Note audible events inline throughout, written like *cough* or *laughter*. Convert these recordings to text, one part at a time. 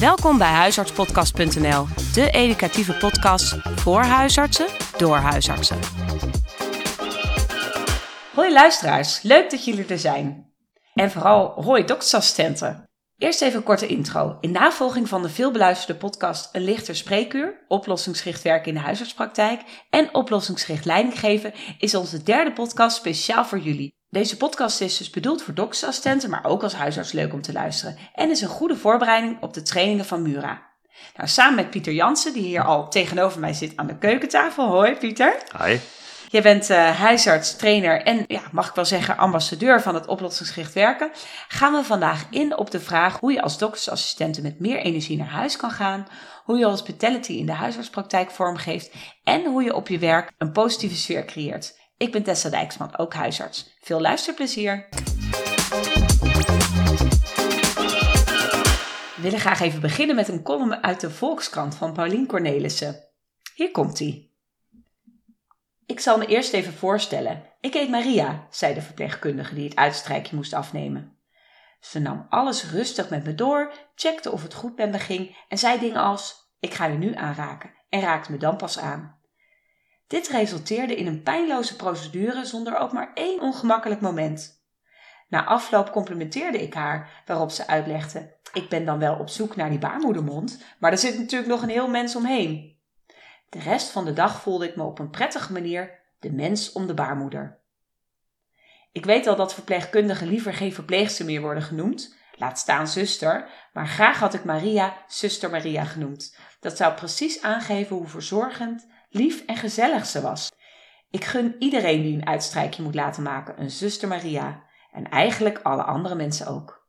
Welkom bij huisartspodcast.nl, de educatieve podcast voor huisartsen door huisartsen. Hoi luisteraars, leuk dat jullie er zijn. En vooral hoi doktersassistenten. Eerst even een korte intro. In navolging van de veelbeluisterde podcast Een lichter spreekuur, oplossingsgericht werken in de huisartspraktijk en oplossingsgericht leiding geven, is onze derde podcast speciaal voor jullie. Deze podcast is dus bedoeld voor doktersassistenten, maar ook als huisarts leuk om te luisteren. En is een goede voorbereiding op de trainingen van Mura. Nou, samen met Pieter Jansen, die hier al tegenover mij zit aan de keukentafel. Hoi Pieter. Hi. Jij bent uh, huisarts, trainer en, ja, mag ik wel zeggen, ambassadeur van het oplossingsgericht werken. Gaan we vandaag in op de vraag hoe je als doktersassistenten met meer energie naar huis kan gaan, hoe je hospitality in de huisartspraktijk vormgeeft en hoe je op je werk een positieve sfeer creëert. Ik ben Tessa Dijksman, ook huisarts. Veel luisterplezier! We willen graag even beginnen met een column uit de Volkskrant van Paulien Cornelissen. Hier komt ie. Ik zal me eerst even voorstellen. Ik heet Maria, zei de verpleegkundige die het uitstrijkje moest afnemen. Ze nam alles rustig met me door, checkte of het goed met me ging en zei dingen als: Ik ga je nu aanraken en raakte me dan pas aan. Dit resulteerde in een pijnloze procedure zonder ook maar één ongemakkelijk moment. Na afloop complimenteerde ik haar, waarop ze uitlegde: Ik ben dan wel op zoek naar die baarmoedermond, maar er zit natuurlijk nog een heel mens omheen. De rest van de dag voelde ik me op een prettige manier de mens om de baarmoeder. Ik weet al dat verpleegkundigen liever geen verpleegster meer worden genoemd, laat staan zuster, maar graag had ik Maria zuster Maria genoemd. Dat zou precies aangeven hoe verzorgend lief en gezellig ze was. Ik gun iedereen die een uitstrijkje moet laten maken een zuster Maria en eigenlijk alle andere mensen ook.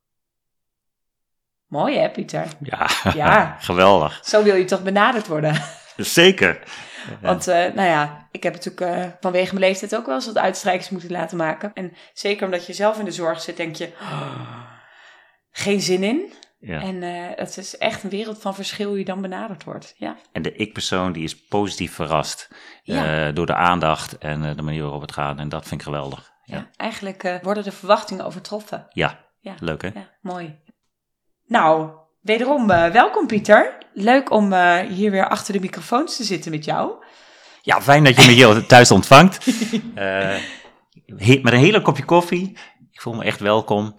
Mooi hè, Pieter? Ja, ja. *laughs* geweldig. Zo wil je toch benaderd worden? Zeker. *laughs* Want, uh, nou ja, ik heb natuurlijk uh, vanwege mijn leeftijd ook wel eens wat uitstrijkjes moeten laten maken. En zeker omdat je zelf in de zorg zit, denk je, oh, *gasps* geen zin in. Ja. En uh, het is echt een wereld van verschil hoe je dan benaderd wordt. Ja. En de ik-persoon die is positief verrast ja. uh, door de aandacht en uh, de manier waarop het gaat. En dat vind ik geweldig. Ja. ja eigenlijk worden de verwachtingen overtroffen. Ja, leuk hè? Ja, mooi. Nou, wederom welkom Pieter. Leuk om hier weer achter de microfoons te zitten met jou. Ja, fijn dat je me hier *laughs* thuis ontvangt. *laughs* met een hele kopje koffie. Ik voel me echt welkom.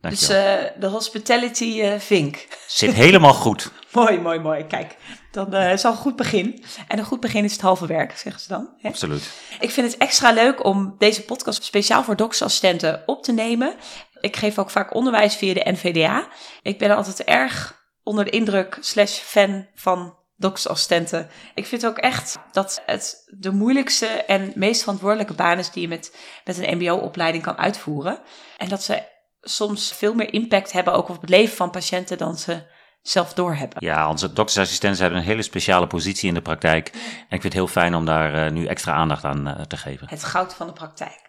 Dus uh, de hospitality uh, vink. Zit helemaal goed. *laughs* mooi, mooi, mooi. Kijk, dan uh, is al een goed begin. En een goed begin is het halve werk, zeggen ze dan. Hè? Absoluut. Ik vind het extra leuk om deze podcast speciaal voor doktersassistenten op te nemen. Ik geef ook vaak onderwijs via de NVDA. Ik ben altijd erg onder de indruk slash fan van doktersassistenten. Ik vind ook echt dat het de moeilijkste en meest verantwoordelijke baan is die je met, met een mbo-opleiding kan uitvoeren. En dat ze soms veel meer impact hebben ook op het leven van patiënten dan ze zelf doorhebben. Ja, onze doktersassistenten hebben een hele speciale positie in de praktijk. En ik vind het heel fijn om daar uh, nu extra aandacht aan uh, te geven. Het goud van de praktijk.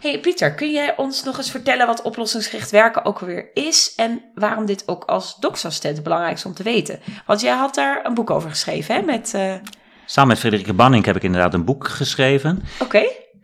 Hey Pieter, kun jij ons nog eens vertellen wat oplossingsgericht werken ook alweer is en waarom dit ook als doktersassistent belangrijk is om te weten? Want jij had daar een boek over geschreven, hè? Met, uh... Samen met Frederike Banning heb ik inderdaad een boek geschreven. Oké.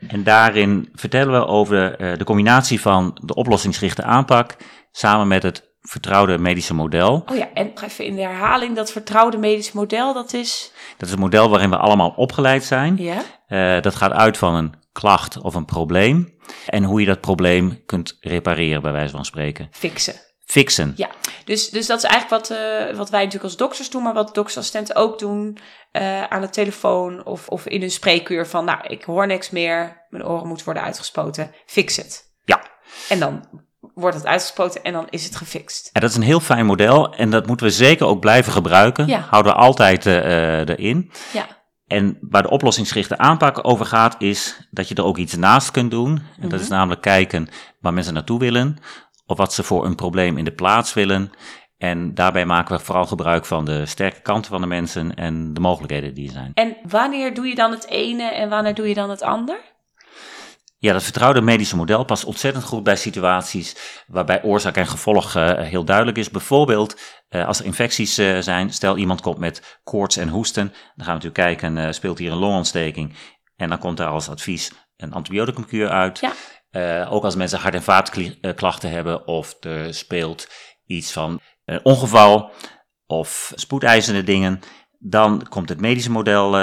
En daarin vertellen we over uh, de combinatie van de oplossingsgerichte aanpak samen met het vertrouwde medische model. Oh ja, en even in de herhaling, dat vertrouwde medische model, dat is? Dat is een model waarin we allemaal opgeleid zijn. Ja. Uh, dat gaat uit van een klacht of een probleem en hoe je dat probleem kunt repareren, bij wijze van spreken. Fixen fixen. Ja, dus, dus dat is eigenlijk wat, uh, wat wij natuurlijk als dokters doen, maar wat doktersassistenten ook doen uh, aan de telefoon of, of in een spreekuur van, nou, ik hoor niks meer, mijn oren moeten worden uitgespoten, fix het. Ja. En dan wordt het uitgespoten en dan is het gefixt. En dat is een heel fijn model en dat moeten we zeker ook blijven gebruiken. Ja. Houden we altijd uh, erin. Ja. En waar de oplossingsgerichte aanpak over gaat, is dat je er ook iets naast kunt doen. En dat is mhm. namelijk kijken waar mensen naartoe willen of wat ze voor een probleem in de plaats willen. En daarbij maken we vooral gebruik van de sterke kanten van de mensen en de mogelijkheden die er zijn. En wanneer doe je dan het ene en wanneer doe je dan het ander? Ja, dat vertrouwde medische model past ontzettend goed bij situaties waarbij oorzaak en gevolg uh, heel duidelijk is. Bijvoorbeeld uh, als er infecties uh, zijn, stel iemand komt met koorts en hoesten, dan gaan we natuurlijk kijken, speelt hier een longontsteking? En dan komt daar als advies een antibioticumkuur uit. Ja. Uh, ook als mensen hart- en vaatklachten hebben of er speelt iets van een ongeval, of spoedeisende dingen, dan komt het medische model uh,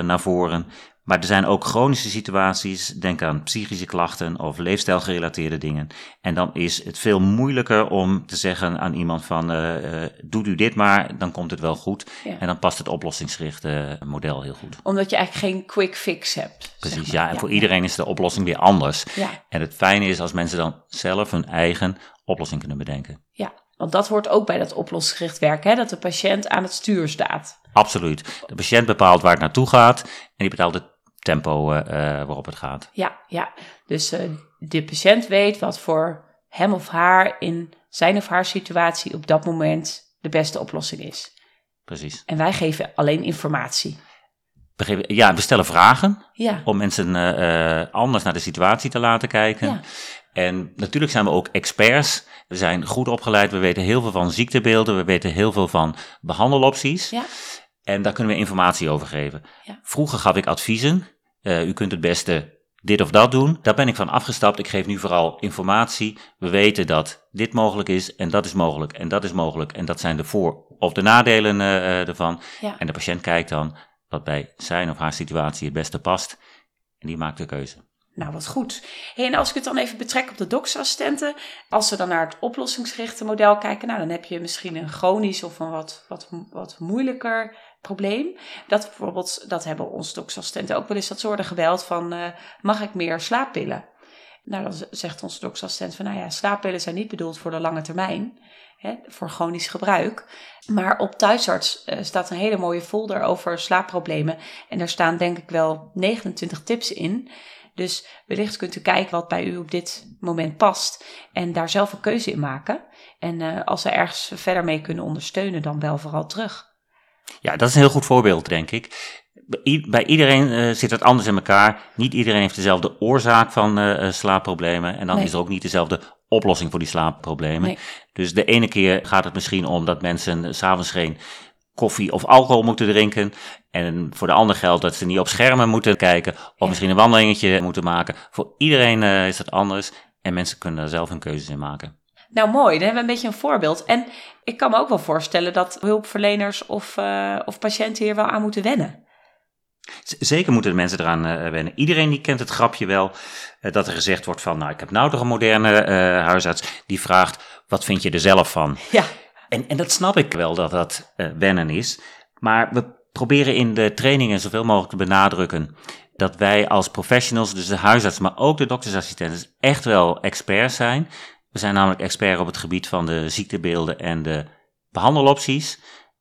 naar voren. Maar er zijn ook chronische situaties, denk aan psychische klachten of leefstijlgerelateerde dingen. En dan is het veel moeilijker om te zeggen aan iemand van, uh, uh, doet u dit maar, dan komt het wel goed. En dan past het oplossingsgerichte model heel goed. Omdat je eigenlijk geen quick fix hebt. Precies, ja. En voor iedereen is de oplossing weer anders. Ja. En het fijne is als mensen dan zelf hun eigen oplossing kunnen bedenken. Ja, want dat hoort ook bij dat oplossingsgericht werken, hè? dat de patiënt aan het stuur staat. Absoluut. De patiënt bepaalt waar het naartoe gaat en die bepaalt het tempo uh, waarop het gaat. Ja, ja. dus uh, de patiënt weet wat voor hem of haar in zijn of haar situatie op dat moment de beste oplossing is. Precies. En wij geven alleen informatie. Ja, we stellen vragen ja. om mensen uh, anders naar de situatie te laten kijken. Ja. En natuurlijk zijn we ook experts. We zijn goed opgeleid, we weten heel veel van ziektebeelden, we weten heel veel van behandelopties. Ja. En daar kunnen we informatie over geven. Ja. Vroeger gaf ik adviezen. Uh, u kunt het beste dit of dat doen. Daar ben ik van afgestapt. Ik geef nu vooral informatie. We weten dat dit mogelijk is en dat is mogelijk en dat is mogelijk. En dat zijn de voor- of de nadelen uh, ervan. Ja. En de patiënt kijkt dan wat bij zijn of haar situatie het beste past. En die maakt de keuze. Nou, wat goed. en als ik het dan even betrek op de doksassistenten, als we dan naar het oplossingsgerichte model kijken, nou, dan heb je misschien een chronisch of een wat, wat, wat moeilijker probleem. Dat bijvoorbeeld, dat hebben onze doksassistenten ook wel eens, dat ze worden gebeld van, uh, mag ik meer slaappillen? Nou, dan zegt onze doksassistent van, nou ja, slaappillen zijn niet bedoeld voor de lange termijn, voor chronisch gebruik. Maar op thuisarts uh, staat een hele mooie folder over slaapproblemen. En daar staan denk ik wel 29 tips in. Dus wellicht kunt u kijken wat bij u op dit moment past en daar zelf een keuze in maken. En uh, als ze ergens verder mee kunnen ondersteunen, dan wel vooral terug. Ja, dat is een heel goed voorbeeld, denk ik. Bij iedereen uh, zit het anders in elkaar. Niet iedereen heeft dezelfde oorzaak van uh, slaapproblemen. En dan is er ook niet dezelfde oplossing voor die slaapproblemen. Nee. Dus de ene keer gaat het misschien om dat mensen s'avonds geen koffie of alcohol moeten drinken. En voor de ander geldt dat ze niet op schermen moeten kijken. Of misschien een wandelingetje moeten maken. Voor iedereen uh, is dat anders. En mensen kunnen daar zelf hun keuzes in maken. Nou mooi, dan hebben we een beetje een voorbeeld. En ik kan me ook wel voorstellen dat hulpverleners of, uh, of patiënten hier wel aan moeten wennen. Zeker moeten de mensen eraan uh, wennen. Iedereen die kent het grapje wel uh, dat er gezegd wordt van, nou ik heb nou toch een moderne huisarts die vraagt, wat vind je er zelf van? Ja. En, en dat snap ik wel dat dat wennen is. Maar we proberen in de trainingen zoveel mogelijk te benadrukken dat wij als professionals, dus de huisarts, maar ook de doktersassistenten, echt wel experts zijn. We zijn namelijk expert op het gebied van de ziektebeelden en de behandelopties.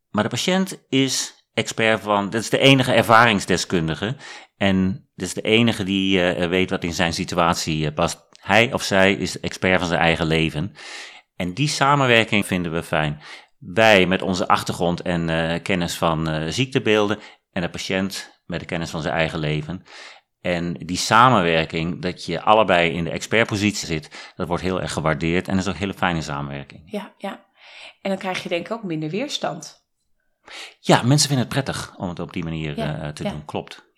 Maar de patiënt is expert van, dat is de enige ervaringsdeskundige. En dat is de enige die uh, weet wat in zijn situatie uh, past. Hij of zij is expert van zijn eigen leven. En die samenwerking vinden we fijn. Wij met onze achtergrond en uh, kennis van ziektebeelden en de patiënt met de kennis van zijn eigen leven. En die samenwerking, dat je allebei in de expertpositie zit, dat wordt heel erg gewaardeerd en dat is ook een hele fijne samenwerking. Ja, ja. En dan krijg je denk ik ook minder weerstand. Ja, mensen vinden het prettig om het op die manier uh, te doen, klopt.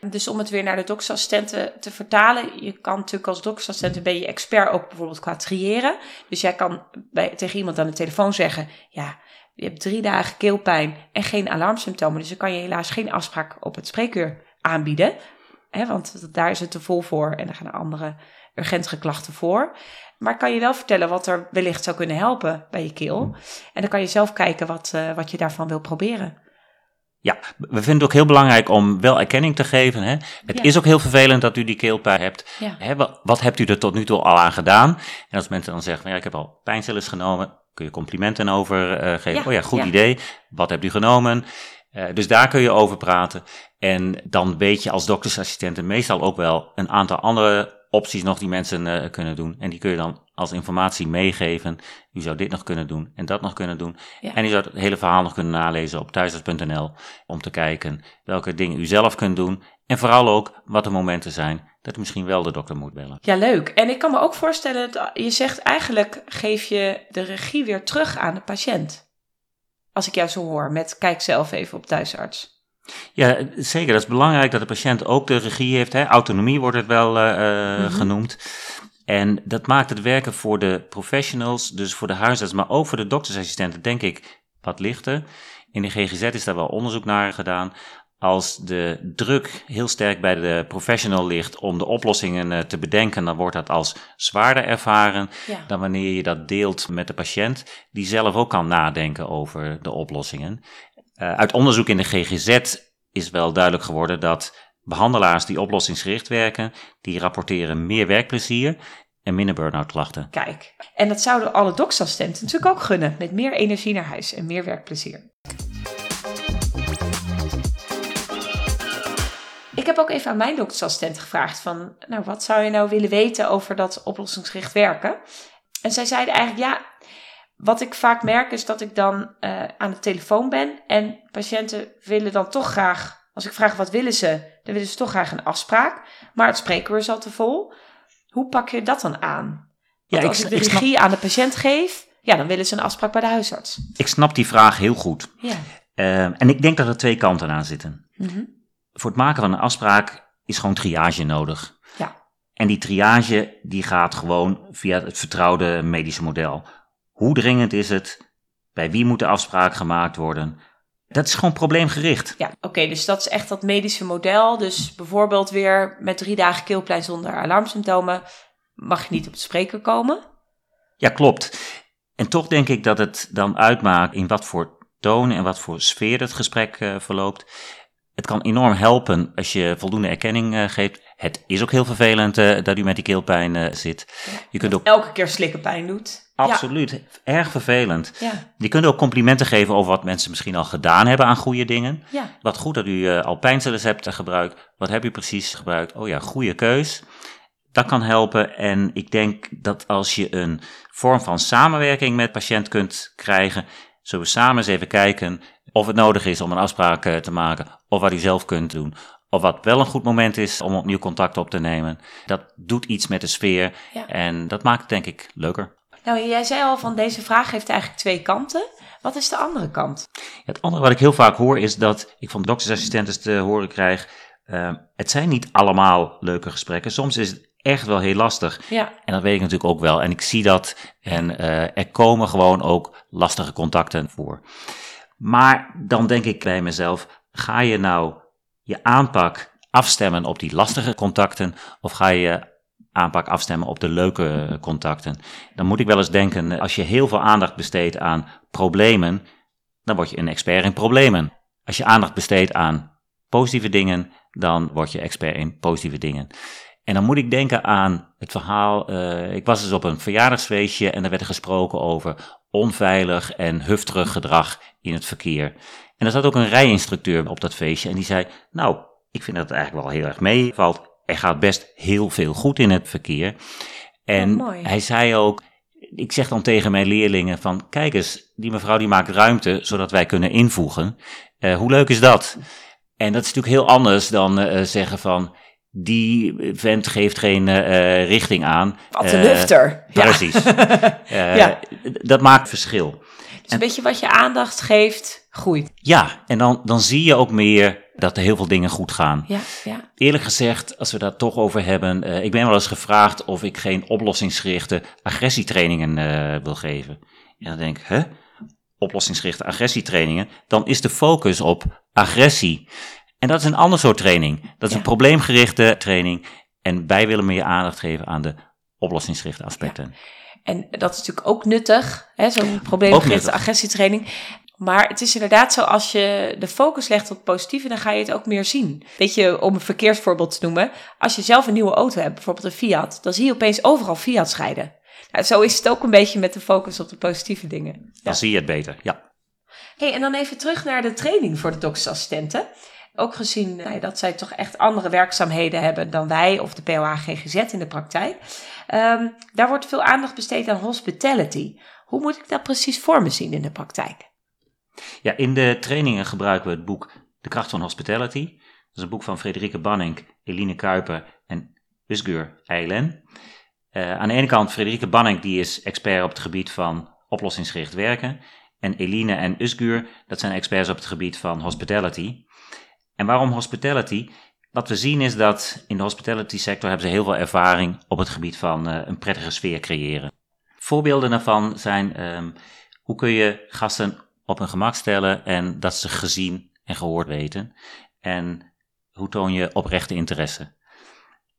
Dus om het weer naar de doksassistenten te vertalen, je kan natuurlijk als doksassistent ben je expert ook bijvoorbeeld qua triëren. Dus jij kan bij, tegen iemand aan de telefoon zeggen, ja, je hebt drie dagen keelpijn en geen alarmsymptomen, dus dan kan je helaas geen afspraak op het spreekuur aanbieden. Want daar is het te vol voor en er gaan andere urgentere klachten voor. Maar kan je wel vertellen wat er wellicht zou kunnen helpen bij je keel. En dan kan je zelf kijken wat, uh, wat je daarvan wil proberen. Ja, we vinden het ook heel belangrijk om wel erkenning te geven. Hè? Het is ook heel vervelend dat u die keelpijn hebt. Ja. Hè, wat, wat, hebt u er tot nu toe al aan gedaan? En als mensen dan zeggen, ja, ik heb al pijnstillers genomen, kun je complimenten over uh, geven. Oh ja, goed idee. Wat hebt u genomen? Uh, dus daar kun je over praten. En dan weet je als doktersassistenten meestal ook wel een aantal andere opties nog die mensen uh, kunnen doen. En die kun je dan als informatie meegeven. U zou dit nog kunnen doen en dat nog kunnen doen. Ja. En u zou het hele verhaal nog kunnen nalezen op thuisarts.nl om te kijken welke dingen u zelf kunt doen. En vooral ook wat er momenten zijn dat u misschien wel de dokter moet bellen. Ja, leuk. En ik kan me ook voorstellen dat je zegt eigenlijk geef je de regie weer terug aan de patiënt. Als ik jou zo hoor met kijk zelf even op thuisarts. Ja, zeker. Dat is belangrijk dat de patiënt ook de regie heeft. Hè? Autonomie wordt het wel uh, mm-hmm. genoemd. En dat maakt het werken voor de professionals, dus voor de huisarts, maar ook voor de doktersassistenten, denk ik, wat lichter. In de GGZ is daar wel onderzoek naar gedaan. Als de druk heel sterk bij de professional ligt om de oplossingen eh, te bedenken, dan wordt dat als zwaarder ervaren Ja. dan wanneer je dat deelt met de patiënt, die zelf ook kan nadenken over de oplossingen. Eh, uit onderzoek in de GGZ is wel duidelijk geworden dat behandelaars die oplossingsgericht werken, die rapporteren meer werkplezier en minder burn-out klachten. Kijk, en dat zouden alle doksassistenten natuurlijk ook gunnen. Met meer energie naar huis en meer werkplezier. Ik heb ook even aan mijn doktersassistent gevraagd van, nou, wat zou je nou willen weten over dat oplossingsgericht werken? En zij zeiden eigenlijk, ja, wat ik vaak merk is dat ik dan eh, aan de telefoon ben en patiënten willen dan toch graag, als ik vraag wat willen ze, dan willen ze toch graag een afspraak, maar het spreekuur is al te vol. Hoe pak je dat dan aan? Ja, Want als ik, de ik snap- regie aan de patiënt geef, ja, dan willen ze een afspraak bij de huisarts. Ik snap die vraag heel goed. Ja. Eh, en ik denk dat er twee kanten aan zitten. Mhm. Voor het maken van een afspraak is gewoon triage nodig. Ja. En die triage die gaat gewoon via het vertrouwde medische model. Hoe dringend is het? Bij wie moet de afspraak gemaakt worden? Dat is gewoon probleemgericht. Ja, oké, dus dat is echt dat medische model. Dus bijvoorbeeld weer met drie dagen keelpijn zonder alarmsymptomen mag je niet op de spreker komen. Ja, klopt. En toch denk ik dat het dan uitmaakt in wat voor toon en wat voor sfeer het gesprek eh, verloopt. Het kan enorm helpen als je voldoende erkenning eh, geeft. Het is ook heel vervelend eh, dat u met die keelpijn zit. Je kunt ook Elke keer slikken pijn doet. Absoluut erg vervelend. Ja, Je kunt ook complimenten geven over wat mensen misschien al gedaan hebben aan goede dingen. ja, Wat goed dat u eh, al pijnstillers hebt gebruikt. Wat heb u precies gebruikt? Oh ja, goede keus. Dat kan helpen. En ik denk dat als je een vorm van samenwerking met patiënt kunt krijgen, zullen we samen eens even kijken of het nodig is om een afspraak eh, te maken, of wat u zelf kunt doen. Of wat wel een goed moment is om opnieuw contact op te nemen. Dat doet iets met de sfeer en dat maakt het denk ik leuker. Nou, jij zei al van deze vraag heeft eigenlijk twee kanten. Wat is de andere kant? Het andere wat ik heel vaak hoor is dat ik van doktersassistenten te horen krijg, eh, het zijn niet allemaal leuke gesprekken. Soms is het echt wel heel lastig. Ja, En dat weet ik natuurlijk ook wel. En ik zie dat. En eh, er komen gewoon ook lastige contacten voor. Maar dan denk ik bij mezelf: ga je nou je aanpak afstemmen op die lastige contacten? Of ga je aanpak afstemmen op de leuke contacten? Dan moet ik wel eens denken: als je heel veel aandacht besteedt aan problemen, dan word je een expert in problemen. Als je aandacht besteedt aan positieve dingen, dan word je expert in positieve dingen. En dan moet ik denken aan het verhaal. eh, ik was dus op een verjaardagsfeestje en er werd gesproken over onveilig en hufterig gedrag in het verkeer. En er zat ook een rijinstructeur op dat feestje en die zei: Nou, ik vind dat het eigenlijk wel heel erg meevalt. Er gaat best heel veel goed in het verkeer. En Oh, hij zei ook. Ik zeg dan tegen mijn leerlingen van, kijk eens, die mevrouw die maakt ruimte zodat wij kunnen invoegen. Eh, hoe leuk is dat? En dat is natuurlijk heel anders dan eh, zeggen van, die vent geeft geen eh, richting aan. wat een hufter. Ja. Precies. *laughs* Ja. Dat maakt verschil. Dus een beetje wat je aandacht geeft, groeit. Ja, en dan, dan zie je ook meer dat er heel veel dingen goed gaan. Ja, ja. Eerlijk gezegd, als we daar toch over hebben, eh, ik ben wel eens gevraagd of ik geen oplossingsgerichte agressietrainingen eh, wil geven. En dan denk ik, hè? Oplossingsgerichte agressietrainingen, dan is de focus op agressie. En dat is een ander soort training. Dat is Ja. een probleemgerichte training. En wij willen meer aandacht geven aan de oplossingsgerichte aspecten. En dat is natuurlijk ook nuttig, hè, zo'n probleemgerichte agressietraining. Maar het is inderdaad zo, als je de focus legt op het positieve, dan ga je het ook meer zien. Weet je, om een verkeersvoorbeeld te noemen. Als je zelf een nieuwe auto hebt, bijvoorbeeld een Fiat, dan zie je opeens overal Fiat's rijden. Nou, zo is het ook een beetje met de focus op de positieve dingen. Dan Ja. zie je het beter. Ja. Hey, en dan even terug naar de training voor de doktersassistenten. Ook gezien nou ja, dat zij toch echt andere werkzaamheden hebben dan wij of de POH GGZ in de praktijk. Ehm, daar wordt veel aandacht besteed aan hospitality. Hoe moet ik dat precies voor me zien in de praktijk? Ja, in de trainingen gebruiken we het boek De kracht van hospitality. Dat is een boek van Frederike Banning, Eline Kuiper en Usgur Eilen. Eh, aan de ene kant, Frederike Banning die is expert op het gebied van oplossingsgericht werken. En Eline en Usgur, dat zijn experts op het gebied van hospitality. En waarom hospitality? Wat we zien is dat in de hospitality sector hebben ze heel veel ervaring op het gebied van eh, een prettige sfeer creëren. Voorbeelden daarvan zijn, ehm, hoe kun je gasten op hun gemak stellen en dat ze gezien en gehoord weten. En hoe toon je oprechte interesse?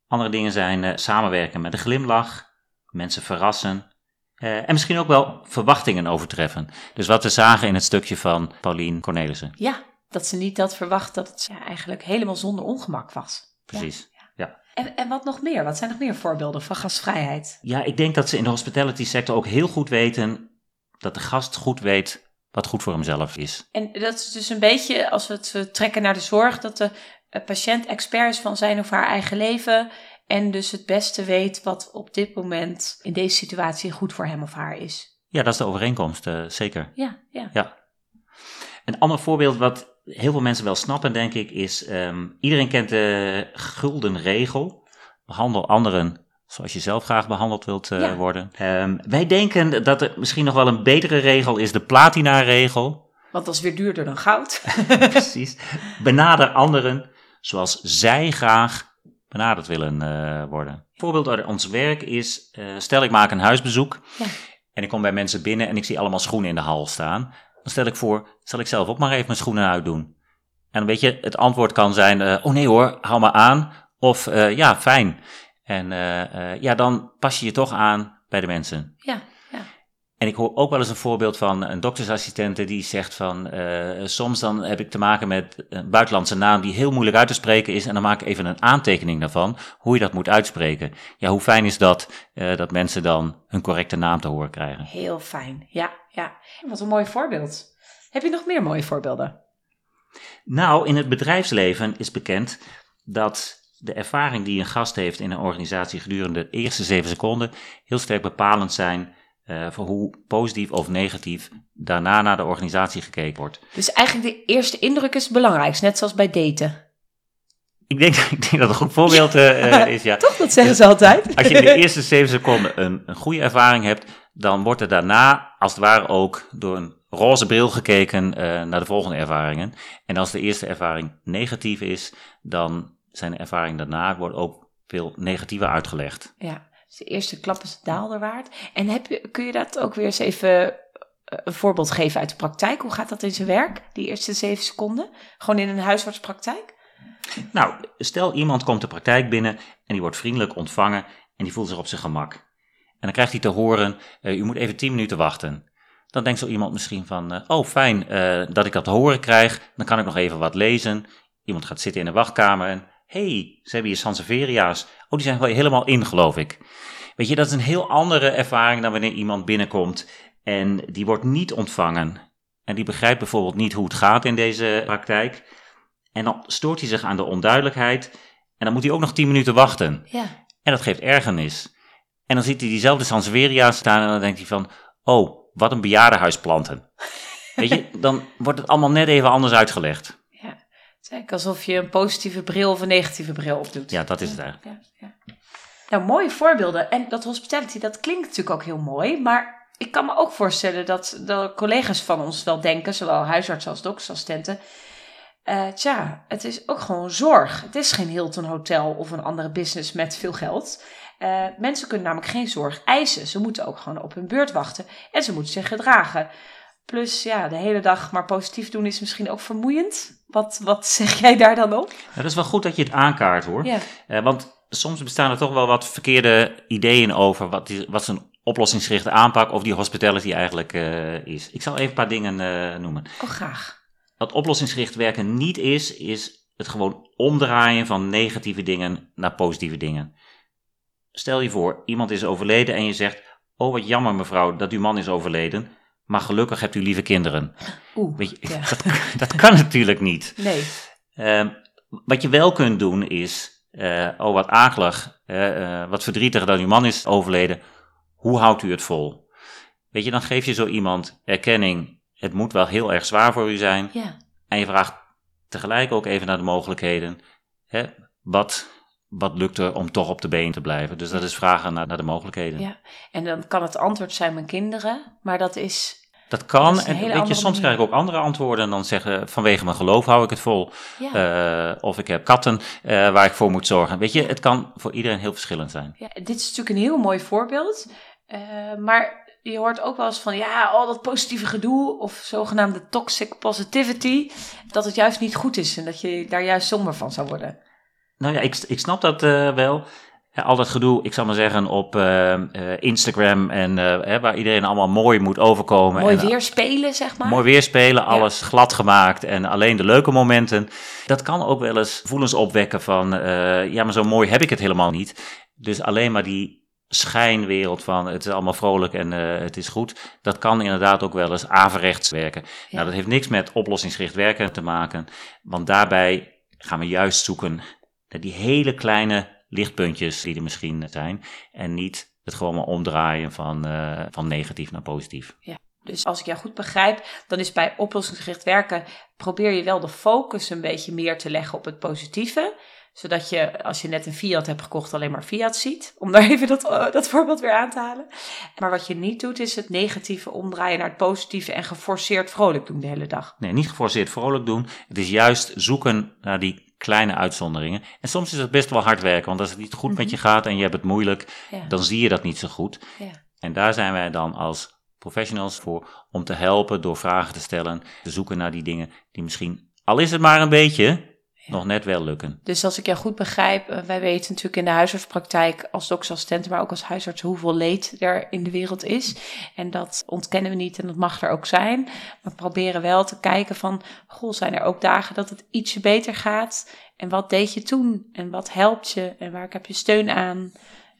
Andere dingen zijn uh, samenwerken met een glimlach, mensen verrassen uh, en misschien ook wel verwachtingen overtreffen. Dus wat we zagen in het stukje van Paulien Cornelissen. Ja, dat ze niet had verwacht dat het ja, eigenlijk helemaal zonder ongemak was. Precies. Ja. En, en wat nog meer? Wat zijn nog meer voorbeelden van gastvrijheid? Ja, ik denk dat ze in de hospitality sector ook heel goed weten dat de gast goed weet wat goed voor hemzelf is. En dat is dus een beetje, als we het trekken naar de zorg, dat de patiënt expert is van zijn of haar eigen leven. En dus het beste weet wat op dit moment in deze situatie goed voor hem of haar is. Ja, dat is de overeenkomst, uh, zeker. Ja, ja. ja. Een ander voorbeeld wat heel veel mensen wel snappen, denk ik, is um, iedereen kent de gulden regel. Behandel anderen zoals je zelf graag behandeld wilt uh, ja. worden. Um, wij denken dat er misschien nog wel een betere regel is, de platina-regel. Want dat is weer duurder dan goud. *laughs* Precies. Benader anderen zoals zij graag benaderd willen uh, worden. Voorbeeld uit ons werk is, uh, stel ik maak een huisbezoek ja. en ik kom bij mensen binnen en ik zie allemaal schoenen in de hal staan. Dan stel ik voor, zal ik zelf ook maar even mijn schoenen uitdoen. En dan weet je, het antwoord kan zijn, oh nee hoor, hou maar aan. Of ja, fijn. En ja, dan pas je je toch aan bij de mensen. Ja. En ik hoor ook wel eens een voorbeeld van een doktersassistente die zegt van uh, soms dan heb ik te maken met een buitenlandse naam die heel moeilijk uit te spreken is en dan maak ik even een aantekening daarvan hoe je dat moet uitspreken. Ja, hoe fijn is dat uh, dat mensen dan hun correcte naam te horen krijgen? Heel fijn, ja, ja. Wat een mooi voorbeeld. Heb je nog meer mooie voorbeelden? Nou, in het bedrijfsleven is bekend dat de ervaring die een gast heeft in een organisatie gedurende de eerste zeven seconden heel sterk bepalend zijn uh, voor hoe positief of negatief daarna naar de organisatie gekeken wordt. Dus eigenlijk de eerste indruk is het belangrijkst, net zoals bij daten. Ik denk, *laughs* ik denk dat een goed voorbeeld uh, is, ja. Toch, dat zeggen ze altijd. Als je in de eerste zeven seconden een, een goede ervaring hebt, dan wordt er daarna als het ware ook door een roze bril gekeken uh, naar de volgende ervaringen. En als de eerste ervaring negatief is, dan zijn de ervaringen daarna wordt ook veel negatiever uitgelegd. Ja. Dus de eerste klap is daalder waard. En heb je, kun je dat ook weer eens even eh, een voorbeeld geven uit de praktijk? Hoe gaat dat in zijn werk, die eerste zeven seconden? Gewoon in een huisartspraktijk? Nou, stel iemand komt de praktijk binnen en die wordt vriendelijk ontvangen en die voelt zich op zijn gemak. En dan krijgt hij te horen, uh, u moet even tien minuten wachten. Dan denkt zo iemand misschien van, uh, oh fijn uh, dat ik dat te horen krijg, dan kan ik nog even wat lezen. Iemand gaat zitten in de wachtkamer en hey, ze hebben hier Sanseveria's. Oh, die zijn wel helemaal in, geloof ik. Weet je, dat is een heel andere ervaring dan wanneer iemand binnenkomt en die wordt niet ontvangen. En die begrijpt bijvoorbeeld niet hoe het gaat in deze praktijk. En dan stoort hij zich aan de onduidelijkheid. En dan moet hij ook nog tien minuten wachten. Ja. En dat geeft ergernis. En dan ziet hij diezelfde Sansevieria staan en dan denkt hij van... Oh, wat een bejaardenhuis planten. *laughs* Weet je, dan wordt het allemaal net even anders uitgelegd. Is alsof je een positieve bril of een negatieve bril opdoet. Ja, dat is het eigenlijk. Ja, ja. Nou, mooie voorbeelden. En dat hospitality, dat klinkt natuurlijk ook heel mooi. Maar ik kan me ook voorstellen dat, dat collega's van ons wel denken, zowel huisartsen als doktersassistenten. Uh, tja, het is ook gewoon zorg. Het is geen Hilton Hotel of een andere business met veel geld. Uh, mensen kunnen namelijk geen zorg eisen. Ze moeten ook gewoon op hun beurt wachten en ze moeten zich gedragen. Plus, ja, de hele dag maar positief doen is misschien ook vermoeiend. Wat, wat *laughs* zeg jij daar dan op? Dat is wel goed dat je het aankaart hoor. Ja. Uh, want soms bestaan er toch wel wat verkeerde ideeën over wat, die, wat een oplossingsgerichte aanpak of die hospitality eigenlijk uh, is. Ik zal even een paar dingen uh, noemen. Oh, graag. Wat oplossingsgericht werken niet is, is het gewoon omdraaien van negatieve dingen naar positieve dingen. Stel je voor, iemand is overleden en je zegt: Oh, wat jammer mevrouw dat uw man is overleden. Maar gelukkig hebt u lieve kinderen. Oeh, Weet je, *laughs* dat, dat, kan natuurlijk niet. Nee. Uh, wat je wel kunt doen is, uh, oh wat akelig, uh, wat verdrietig dat uw man is overleden. Hoe houdt u het vol? Weet je, dan geef je zo iemand erkenning. Het moet wel heel erg zwaar voor u zijn. Ja. En je vraagt tegelijk ook even naar de mogelijkheden. Hè, wat, wat lukt er om toch op de been te blijven? Dus dat is vragen naar, naar de mogelijkheden. Ja, en dan kan het antwoord zijn mijn kinderen, maar dat is dat kan. en weet je, soms krijg ik ook andere antwoorden en dan zeggen vanwege mijn geloof hou ik het vol. Ja. Uh, of ik heb katten uh, waar ik voor moet zorgen. Weet je, het kan voor iedereen heel verschillend zijn. Ja, dit is natuurlijk een heel mooi voorbeeld. Uh, maar je hoort ook wel eens van ja, al dat positieve gedoe of zogenaamde toxic positivity, dat het juist niet goed is en dat je daar juist somber van zou worden. Nou ja, ik, ik snap dat uh, wel. al dat gedoe, ik zal maar zeggen, op uh, Instagram en waar iedereen allemaal mooi moet overkomen. Mooi weer spelen, zeg maar. Mooi weer spelen, alles glad gemaakt en alleen de leuke momenten. Dat kan ook wel eens gevoelens opwekken van, ja, maar zo mooi heb ik het helemaal niet. Dus alleen maar die schijnwereld van het is allemaal vrolijk en uh, het is goed, dat kan inderdaad ook wel eens averechts werken. Nou, dat heeft niks met oplossingsgericht werken te maken, want daarbij gaan we juist zoeken naar die hele kleine lichtpuntjes die er misschien zijn en niet het gewoon maar omdraaien van, uh, van negatief naar positief. Ja. Dus als ik jou goed begrijp, dan is bij oplossingsgericht werken, probeer je wel de focus een beetje meer te leggen op het positieve zodat je, als je net een Fiat hebt gekocht, alleen maar Fiat ziet. Om daar even dat, uh, dat voorbeeld weer aan te halen. Maar wat je niet doet, is het negatieve omdraaien naar het positieve en geforceerd vrolijk doen de hele dag. Nee, niet geforceerd vrolijk doen. Het is juist zoeken naar die kleine uitzonderingen. En soms is het best wel hard werken, want als het niet goed met je gaat en je hebt het moeilijk, ja. dan zie je dat niet zo goed. Ja. En daar zijn wij dan als professionals voor om te helpen door vragen te stellen, te zoeken naar die dingen die misschien, al is het maar een beetje, nog net wel lukken. Dus als ik jou goed begrijp, uh, wij weten natuurlijk in de huisartspraktijk als doktersassistenten, maar ook als huisarts hoeveel leed er in de wereld is. En dat ontkennen we niet en dat mag er ook zijn. Maar proberen wel te kijken van, goh, zijn er ook dagen dat het ietsje beter gaat? En wat deed je toen? En wat helpt je? En waar heb je steun aan?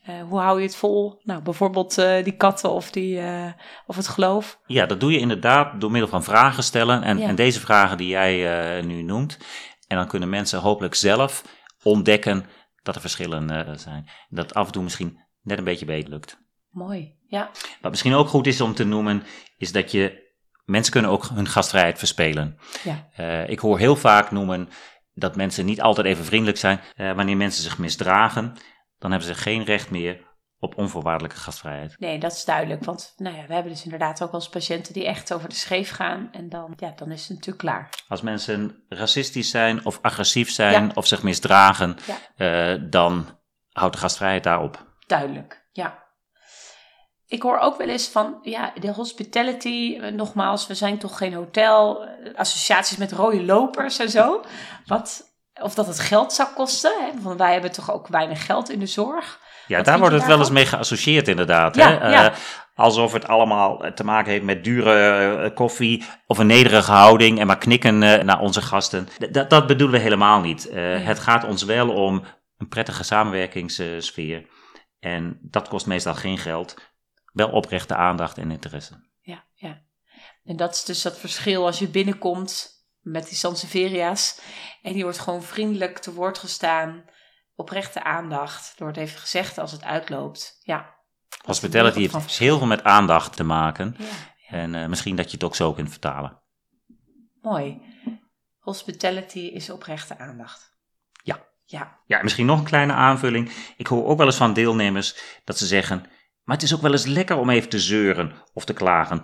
Uh, hoe hou je het vol? Nou, bijvoorbeeld uh, die katten of, die, uh, of het geloof. Ja, dat doe je inderdaad door middel van vragen stellen. En, ja. en deze vragen die jij nu noemt, en dan kunnen mensen hopelijk zelf ontdekken dat er verschillen uh, zijn. Dat af en toe misschien net een beetje beter lukt. Mooi, ja. Wat misschien ook goed is om te noemen, is dat je. Mensen kunnen ook hun gastvrijheid verspelen. Ja. Uh, ik hoor heel vaak noemen dat mensen niet altijd even vriendelijk zijn. Uh, wanneer mensen zich misdragen, dan hebben ze geen recht meer op onvoorwaardelijke gastvrijheid. Nee, dat is duidelijk. Want nou ja, we hebben dus inderdaad ook wel eens patiënten die echt over de scheef gaan. En dan, ja, dan is het natuurlijk klaar. Als mensen racistisch zijn of agressief zijn of zich misdragen, ja. uh, dan houdt de gastvrijheid daarop. Duidelijk, ja. Ik hoor ook wel eens van, ja, de hospitality, nogmaals, we zijn toch geen hotel, associaties met rode lopers en zo. Wat, of dat het geld zou kosten, hè? want wij hebben toch ook weinig geld in de zorg. Ja, daar wordt het wel eens mee geassocieerd inderdaad. Ja, hè? Ja. Uh, alsof het allemaal te maken heeft met dure uh, koffie of een nederige houding en maar knikken naar onze gasten. D dat bedoelen we helemaal niet. Het gaat ons wel om een prettige samenwerkingssfeer. En dat kost meestal geen geld. Wel oprechte aandacht en interesse. Ja, ja. En dat is dus dat verschil als je binnenkomt met die Sanseveria's en die wordt gewoon vriendelijk te woord gestaan oprechte aandacht. Er wordt even gezegd als het uitloopt. Ja. Hospitality heeft heel veel met aandacht te maken. Ja, En uh, misschien dat je het ook zo kunt vertalen. Mooi. Hospitality is oprechte aandacht. Ja. Ja. Ja, misschien nog een kleine aanvulling. Ik hoor ook wel eens van deelnemers dat ze zeggen: Maar het is ook wel eens lekker om even te zeuren of te klagen.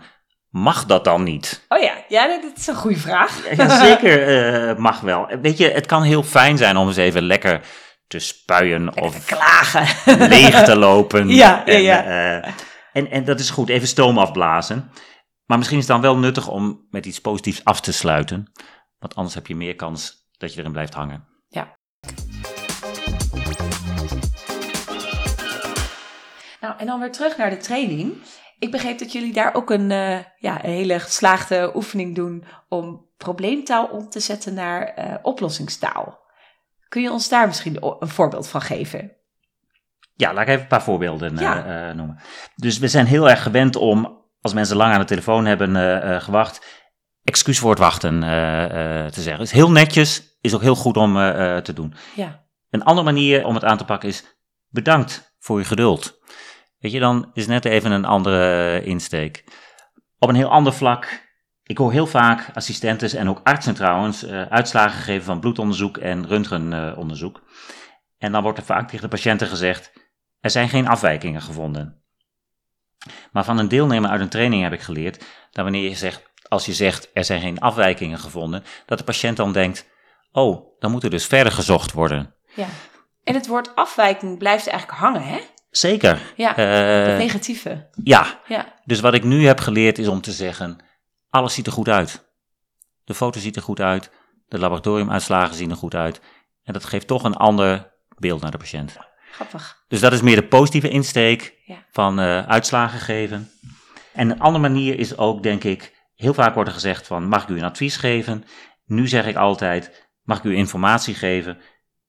Mag dat dan niet? Oh ja, ja dat is een goede vraag. Ja, zeker uh, mag wel. Weet je, het kan heel fijn zijn om eens even lekker te spuien of klagen. *laughs* leeg te lopen. ja, en, ja, uh, en, en dat is goed, even stoom afblazen. Maar misschien is het dan wel nuttig om met iets positiefs af te sluiten. Want anders heb je meer kans dat je erin blijft hangen. Ja. Nou, en dan weer terug naar de training. Ik begreep dat jullie daar ook een, uh, ja, een hele geslaagde oefening doen om probleemtaal om te zetten naar uh, oplossingstaal. Kun je ons daar misschien een voorbeeld van geven? Ja, laat ik even een paar voorbeelden ja. uh, noemen. Dus we zijn heel erg gewend om, als mensen lang aan de telefoon hebben uh, gewacht, excuus voor het wachten te zeggen. Dus heel netjes, is ook heel goed om te doen. Ja. Een andere manier om het aan te pakken is bedankt voor je geduld. Weet je, dan is net even een andere insteek. Op een heel ander vlak ik hoor heel vaak assistentes en ook artsen trouwens uh, uitslagen geven van bloedonderzoek en röntgenonderzoek. En dan wordt er vaak tegen de patiënten gezegd: er zijn geen afwijkingen gevonden. Maar van een deelnemer uit een training heb ik geleerd dat wanneer je zegt, als je zegt er zijn geen afwijkingen gevonden, dat de patiënt dan denkt: oh, dan moet er dus verder gezocht worden. Ja. En het woord afwijking blijft eigenlijk hangen, hè? Zeker. Ja, Eh, het negatieve. ja, Ja, dus wat ik nu heb geleerd is om te zeggen, alles ziet er goed uit. De foto ziet er goed uit, de laboratoriumuitslagen zien er goed uit. En dat geeft toch een ander beeld naar de patiënt. grappig. Dus dat is meer de positieve insteek Ja. van eh, uitslagen geven. En een andere manier is ook, denk ik, heel vaak wordt er gezegd van, mag ik u een advies geven? Nu zeg ik altijd, mag ik u informatie geven?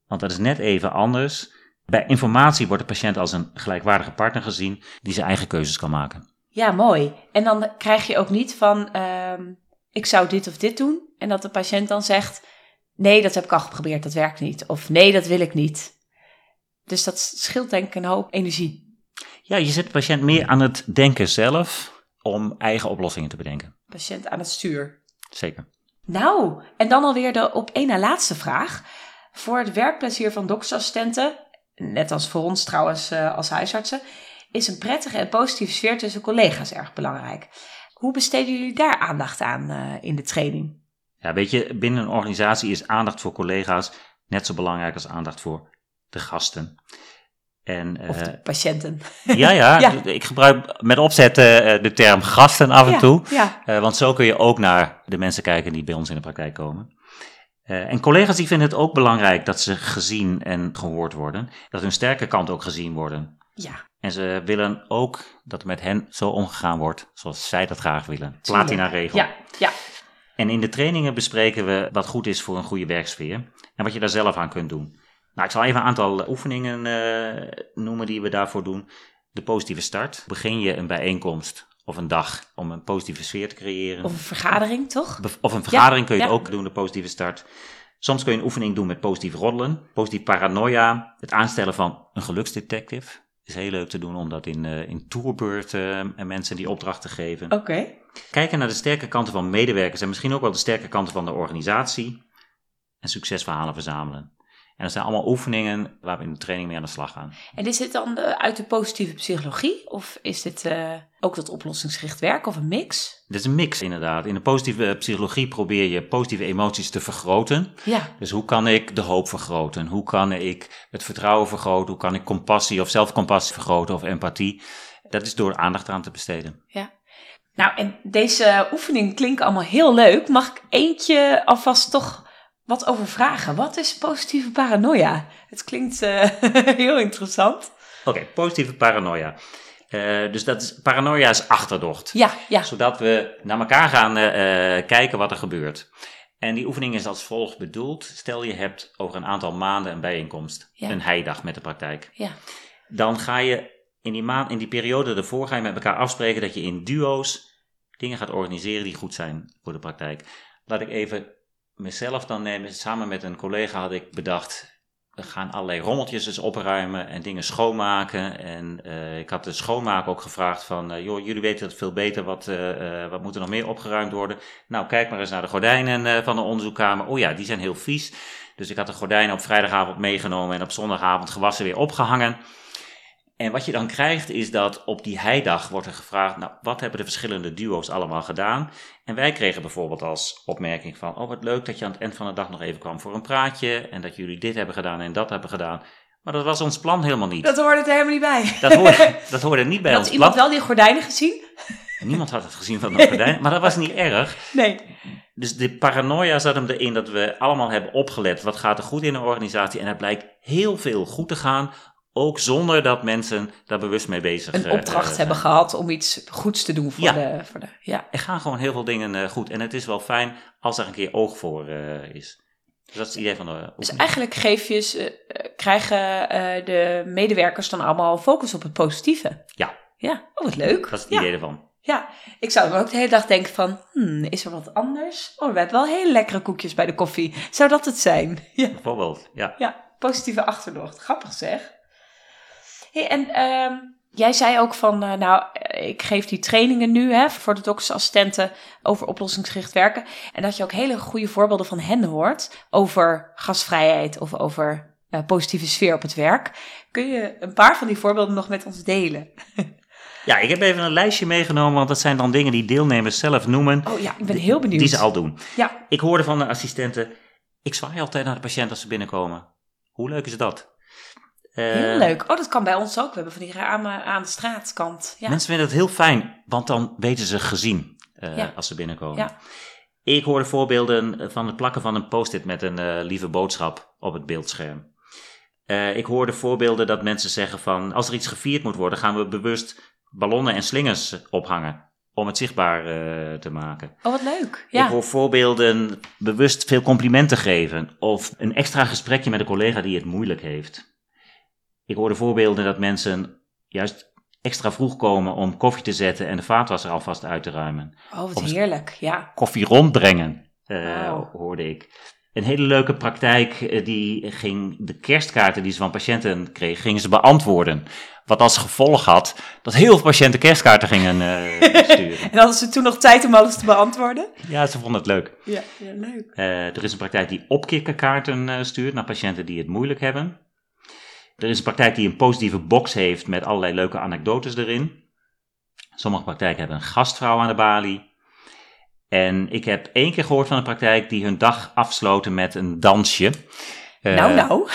Want dat is net even anders. Bij informatie wordt de patiënt als een gelijkwaardige partner gezien die zijn eigen keuzes kan maken. Ja, mooi. En dan krijg je ook niet van, ehm, ik zou dit of dit doen. En dat de patiënt dan zegt, nee, dat heb ik al geprobeerd, dat werkt niet. Of nee, dat wil ik niet. Dus dat scheelt denk ik een hoop energie. Ja, je zet de patiënt meer aan het denken zelf om eigen oplossingen te bedenken. Patiënt aan het stuur. Zeker. Nou, en dan alweer de op één na laatste vraag. Voor het werkplezier van doktersassistenten, net als voor ons trouwens eh, als huisartsen, is een prettige en positieve sfeer tussen collega's erg belangrijk. Hoe besteden jullie daar aandacht aan eh, in de training? Ja, weet je, binnen een organisatie is aandacht voor collega's net zo belangrijk als aandacht voor de gasten. En, Of eh, de patiënten? ja, ja, *laughs* Ja. ik gebruik met opzet eh, de term gasten af en Ja, toe. Ja, Eh, want zo kun je ook naar de mensen kijken die bij ons in de praktijk komen. Eh, en collega's die vinden het ook belangrijk dat ze gezien en gehoord worden. Dat hun sterke kant ook gezien worden. ja. En ze willen ook dat er met hen zo omgegaan wordt zoals zij dat graag willen. Platina regel. Ja, ja. En in de trainingen bespreken we wat goed is voor een goede werksfeer en wat je daar zelf aan kunt doen. Nou, ik zal even een aantal oefeningen eh, noemen die we daarvoor doen. De positieve start. Begin je een bijeenkomst of een dag om een positieve sfeer te creëren. Of een vergadering, toch? Of een vergadering kun je ja. ook doen, de positieve start. Soms kun je een oefening doen met positief roddelen, positief paranoia, het aanstellen van een geluksdetective. Is heel leuk te doen om dat in, eh in tourbeurt eh, en mensen die opdrachten geven. Oké. Kijken naar de sterke kanten van medewerkers en misschien ook wel de sterke kanten van de organisatie. En succesverhalen verzamelen. En dat zijn allemaal oefeningen waar we in de training mee aan de slag gaan. En is dit dan eh, uit de positieve psychologie? Of is dit eh, ook dat oplossingsgericht werk of een mix? Dit is een mix inderdaad. In de positieve psychologie probeer je positieve emoties te vergroten. Ja, Dus hoe kan ik de hoop vergroten? Hoe kan ik het vertrouwen vergroten? Hoe kan ik compassie of zelfcompassie vergroten of empathie? Dat is door aandacht aan te besteden. ja. Nou, en deze oefeningen klinken allemaal heel leuk. Mag ik eentje alvast toch wat over vragen? Wat is positieve paranoia? Het klinkt eh, *laughs* heel interessant. Oké, positieve paranoia. Eh, dus dat is, paranoia is achterdocht. Ja, ja. Zodat we naar elkaar gaan eh, kijken wat er gebeurt. En die oefening is als volgt bedoeld. Stel je hebt over een aantal maanden een bijeenkomst. Ja. Een heidag met de praktijk. Ja, Dan ga je in die, maand, in die periode ervoor ga je met elkaar afspreken dat je in duo's dingen gaat organiseren die goed zijn voor de praktijk. Laat ik even mezelf dan nemen. Samen met een collega had ik bedacht, we gaan allerlei rommeltjes eens opruimen en dingen schoonmaken. En eh, ik had de schoonmaker ook gevraagd van, eh, joh, jullie weten het veel beter, wat, eh, wat moet er nog meer opgeruimd worden? Nou, kijk maar eens naar de gordijnen van de onderzoekkamer. Oh ja, die zijn heel vies. Dus ik had de gordijnen op vrijdagavond meegenomen en op zondagavond gewassen weer opgehangen. En wat je dan krijgt is dat op die heidag wordt er gevraagd, nou, wat hebben de verschillende duo's allemaal gedaan? En wij kregen bijvoorbeeld als opmerking van, oh wat leuk dat je aan het eind van de dag nog even kwam voor een praatje en dat jullie dit hebben gedaan en dat hebben gedaan. Maar dat was ons plan helemaal niet. dat hoorde er helemaal niet bij. Dat hoorde, *laughs* dat hoorde niet bij Had ons iemand plan. wel die gordijnen gezien? Niemand had het gezien van de gordijn, maar dat was niet *laughs* erg. Nee. Dus de paranoia zat hem erin dat we allemaal hebben opgelet. Wat gaat er goed in een organisatie? En het blijkt heel veel goed te gaan. Ook zonder dat mensen daar bewust mee bezig Een eh, opdracht eh, hebben zijn. gehad om iets goeds te doen voor Ja. de... Voor de ja. Er gaan gewoon heel veel dingen eh, goed. En het is wel fijn als er een keer oog voor eh, is. Dus dat is het idee van de Dus eigenlijk geef je, eh, krijgen eh, de medewerkers dan allemaal focus op het positieve. Ja. Ja, oh wat leuk. Dat is het ja. idee ervan. Ja, ik zou dan ook de hele dag denken van, hmm, is er wat anders? Oh, we hebben wel hele lekkere koekjes bij de koffie. Zou dat het zijn? *laughs* Ja, Bijvoorbeeld, ja. ja positieve achterdocht. Grappig zeg. Hey, en ehm, jij zei ook van, eh, nou, eh, ik geef die trainingen nu hè, voor de doktersassistenten over oplossingsgericht werken. En dat je ook hele goede voorbeelden van hen hoort over gastvrijheid of over eh, positieve sfeer op het werk. Kun je een paar van die voorbeelden nog met ons delen? *laughs* Ja, ik heb even een lijstje meegenomen, want dat zijn dan dingen die deelnemers zelf noemen. Oh ja, ik ben heel benieuwd. Die ze al doen. Ja, Ik hoorde van de assistenten, ik zwaai altijd naar de patiënt als ze binnenkomen. Hoe leuk is dat? Heel Eh, leuk. Oh, dat kan bij ons ook. We hebben van die ramen aan de straatkant. Ja. Mensen vinden het heel fijn, want dan weten ze gezien eh, Ja. als ze binnenkomen. Ja. Ik hoorde voorbeelden van het plakken van een post-it met een eh, lieve boodschap op het beeldscherm. Eh, ik hoorde voorbeelden dat mensen zeggen van als er iets gevierd moet worden, gaan we bewust ballonnen en slingers ophangen om het zichtbaar eh, te maken. Oh, wat leuk. Ik Ja. hoor voorbeelden bewust veel complimenten geven of een extra gesprekje met een collega die het moeilijk heeft. Ik hoorde voorbeelden dat mensen juist extra vroeg komen om koffie te zetten en de vaatwasser alvast uit te ruimen. Oh, wat Of- heerlijk. Ja. Koffie rondbrengen, eh, hoorde ik. Een hele leuke praktijk, eh, die ging de kerstkaarten die ze van patiënten kregen, gingen ze beantwoorden. Wat als gevolg had dat heel veel patiënten kerstkaarten gingen eh, *laughs* sturen. En hadden ze toen nog tijd om alles te beantwoorden? Ja, ze vonden het leuk. Ja, ja leuk. Er is een praktijk die opkikkerkaarten stuurt naar patiënten die het moeilijk hebben. Er is een praktijk die een positieve box heeft met allerlei leuke anekdotes erin. Sommige praktijken hebben een gastvrouw aan de balie. En ik heb één keer gehoord van een praktijk die hun dag afsloten met een dansje. Eh, nou, nou.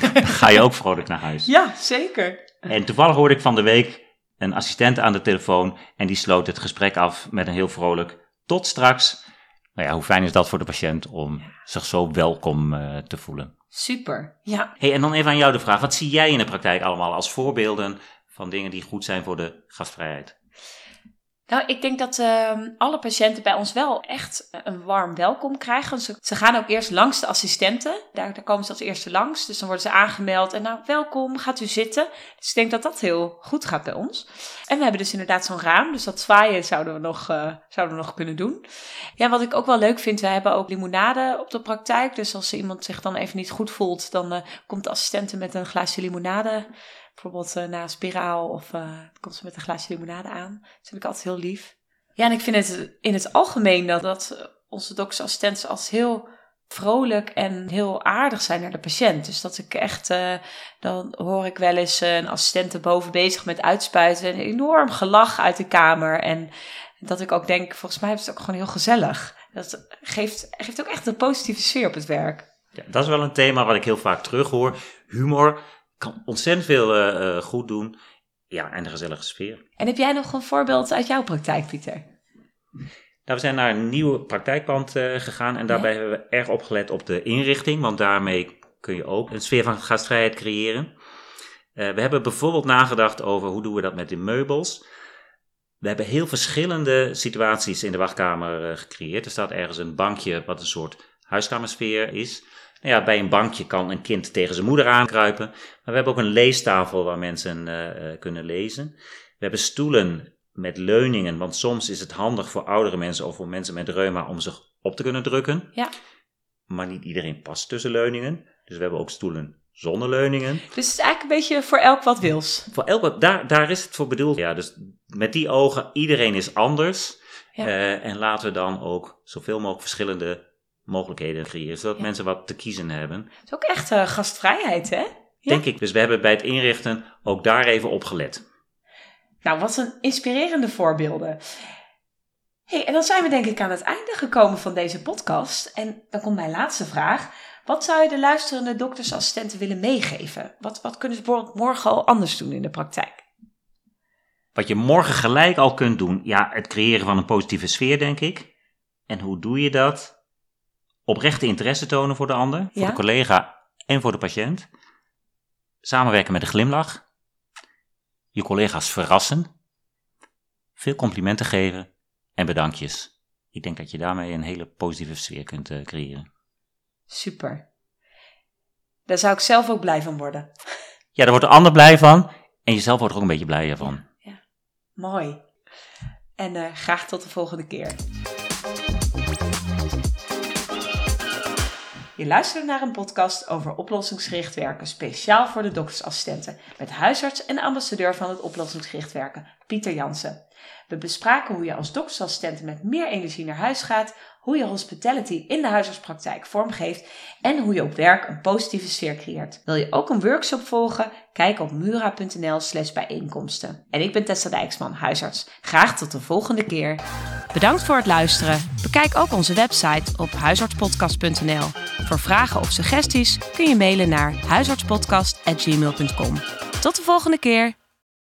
Dan *laughs* ga je ook vrolijk naar huis. Ja, zeker. En toevallig hoorde ik van de week een assistent aan de telefoon en die sloot het gesprek af met een heel vrolijk tot straks. Nou ja, hoe fijn is dat voor de patiënt om zich zo welkom eh, te voelen. Super. Ja. Hey, en dan even aan jou de vraag, wat zie jij in de praktijk allemaal als voorbeelden van dingen die goed zijn voor de gastvrijheid? Nou, ik denk dat ehm, alle patiënten bij ons wel echt een warm welkom krijgen. Ze, gaan ook eerst langs de assistenten. Daar, daar komen ze als eerste langs. Dus dan worden ze aangemeld. En nou, welkom, gaat u zitten. Dus ik denk dat dat heel goed gaat bij ons. En we hebben dus inderdaad zo'n raam. Dus dat zwaaien zouden we nog, eh, zouden we nog kunnen doen. Ja, wat ik ook wel leuk vind, we hebben ook limonade op de praktijk. Dus als iemand zich dan even niet goed voelt, dan eh, komt de assistente met een glaasje limonade. Bijvoorbeeld eh, na een spiraal of eh, komt ze met een glaasje limonade aan. Dat vind ik altijd heel lief. Ja, en ik vind het in het algemeen dat, dat onze doktersassistenten als heel vrolijk en heel aardig zijn naar de patiënt. Dus dat ik echt, eh, dan hoor ik wel eens een assistent erboven bezig met uitspuiten. En een enorm gelach uit de kamer. En dat ik ook denk, volgens mij is het ook gewoon heel gezellig. Dat geeft, geeft ook echt een positieve sfeer op het werk. Ja, dat is wel een thema wat ik heel vaak terughoor. Humor kan ontzettend veel eh, eh, goed doen. Ja, en een gezellige sfeer. En heb jij nog een voorbeeld uit jouw praktijk, Pieter? Nou, we zijn naar een nieuw praktijkpand eh, gegaan en daarbij hebben we erg opgelet op de inrichting, want daarmee kun je ook een sfeer van gastvrijheid creëren. We hebben bijvoorbeeld nagedacht over hoe doen we dat met de meubels. We hebben heel verschillende situaties in de wachtkamer gecreëerd. Er staat ergens een bankje wat een soort huiskamersfeer is. Ja, bij een bankje kan een kind tegen zijn moeder aankruipen. Maar we hebben ook een leestafel waar mensen eh, eh, kunnen lezen. We hebben stoelen met leuningen, want soms is het handig voor oudere mensen of voor mensen met reuma om zich op te kunnen drukken. Ja. Maar niet iedereen past tussen leuningen. Dus we hebben ook stoelen zonder leuningen. Dus het is eigenlijk een beetje voor elk wat wils. Voor elke, daar, daar is het voor bedoeld. Ja, dus met die ogen, iedereen is anders. Ja. Eh, en laten we dan ook zoveel mogelijk verschillende mogelijkheden creëren, zodat Ja. mensen wat te kiezen hebben. Het is ook echt eh, gastvrijheid, hè? Ja. Denk ik. Dus we hebben bij het inrichten ook daar even op gelet. Nou, wat een inspirerende voorbeelden. hey, en dan zijn we denk ik aan het einde gekomen van deze podcast. En dan komt mijn laatste vraag. Wat zou je de luisterende doktersassistenten willen meegeven? Wat, wat kunnen ze bijvoorbeeld morgen al anders doen in de praktijk? Wat je morgen gelijk al kunt doen, ja, het creëren van een positieve sfeer, denk ik. En hoe doe je dat? Oprechte interesse tonen voor de ander, voor Ja. de collega en voor de patiënt. Samenwerken met een glimlach. Je collega's verrassen. Veel complimenten geven en bedankjes. Ik denk dat je daarmee een hele positieve sfeer kunt eh, creëren. Super. Daar zou ik zelf ook blij van worden. Ja, daar wordt de ander blij van en jezelf wordt er ook een beetje blijer van. Mooi. En eh, graag tot de volgende keer. Je luistert naar een podcast over oplossingsgericht werken, speciaal voor de doktersassistenten, met huisarts en ambassadeur van het oplossingsgericht werken, Pieter Jansen. We bespraken hoe je als doktersassistent met meer energie naar huis gaat, hoe je hospitality in de huisartspraktijk vormgeeft en hoe je op werk een positieve sfeer creëert. Wil je ook een workshop volgen? Kijk op mura.nl slash bijeenkomsten. En ik ben Tessa Dijksman, huisarts. Graag tot de volgende keer. Bedankt voor het luisteren. Bekijk ook onze website op huisartspodcast.nl. Voor vragen of suggesties kun je mailen naar huisartspodcast.gmail.com. Tot de volgende keer.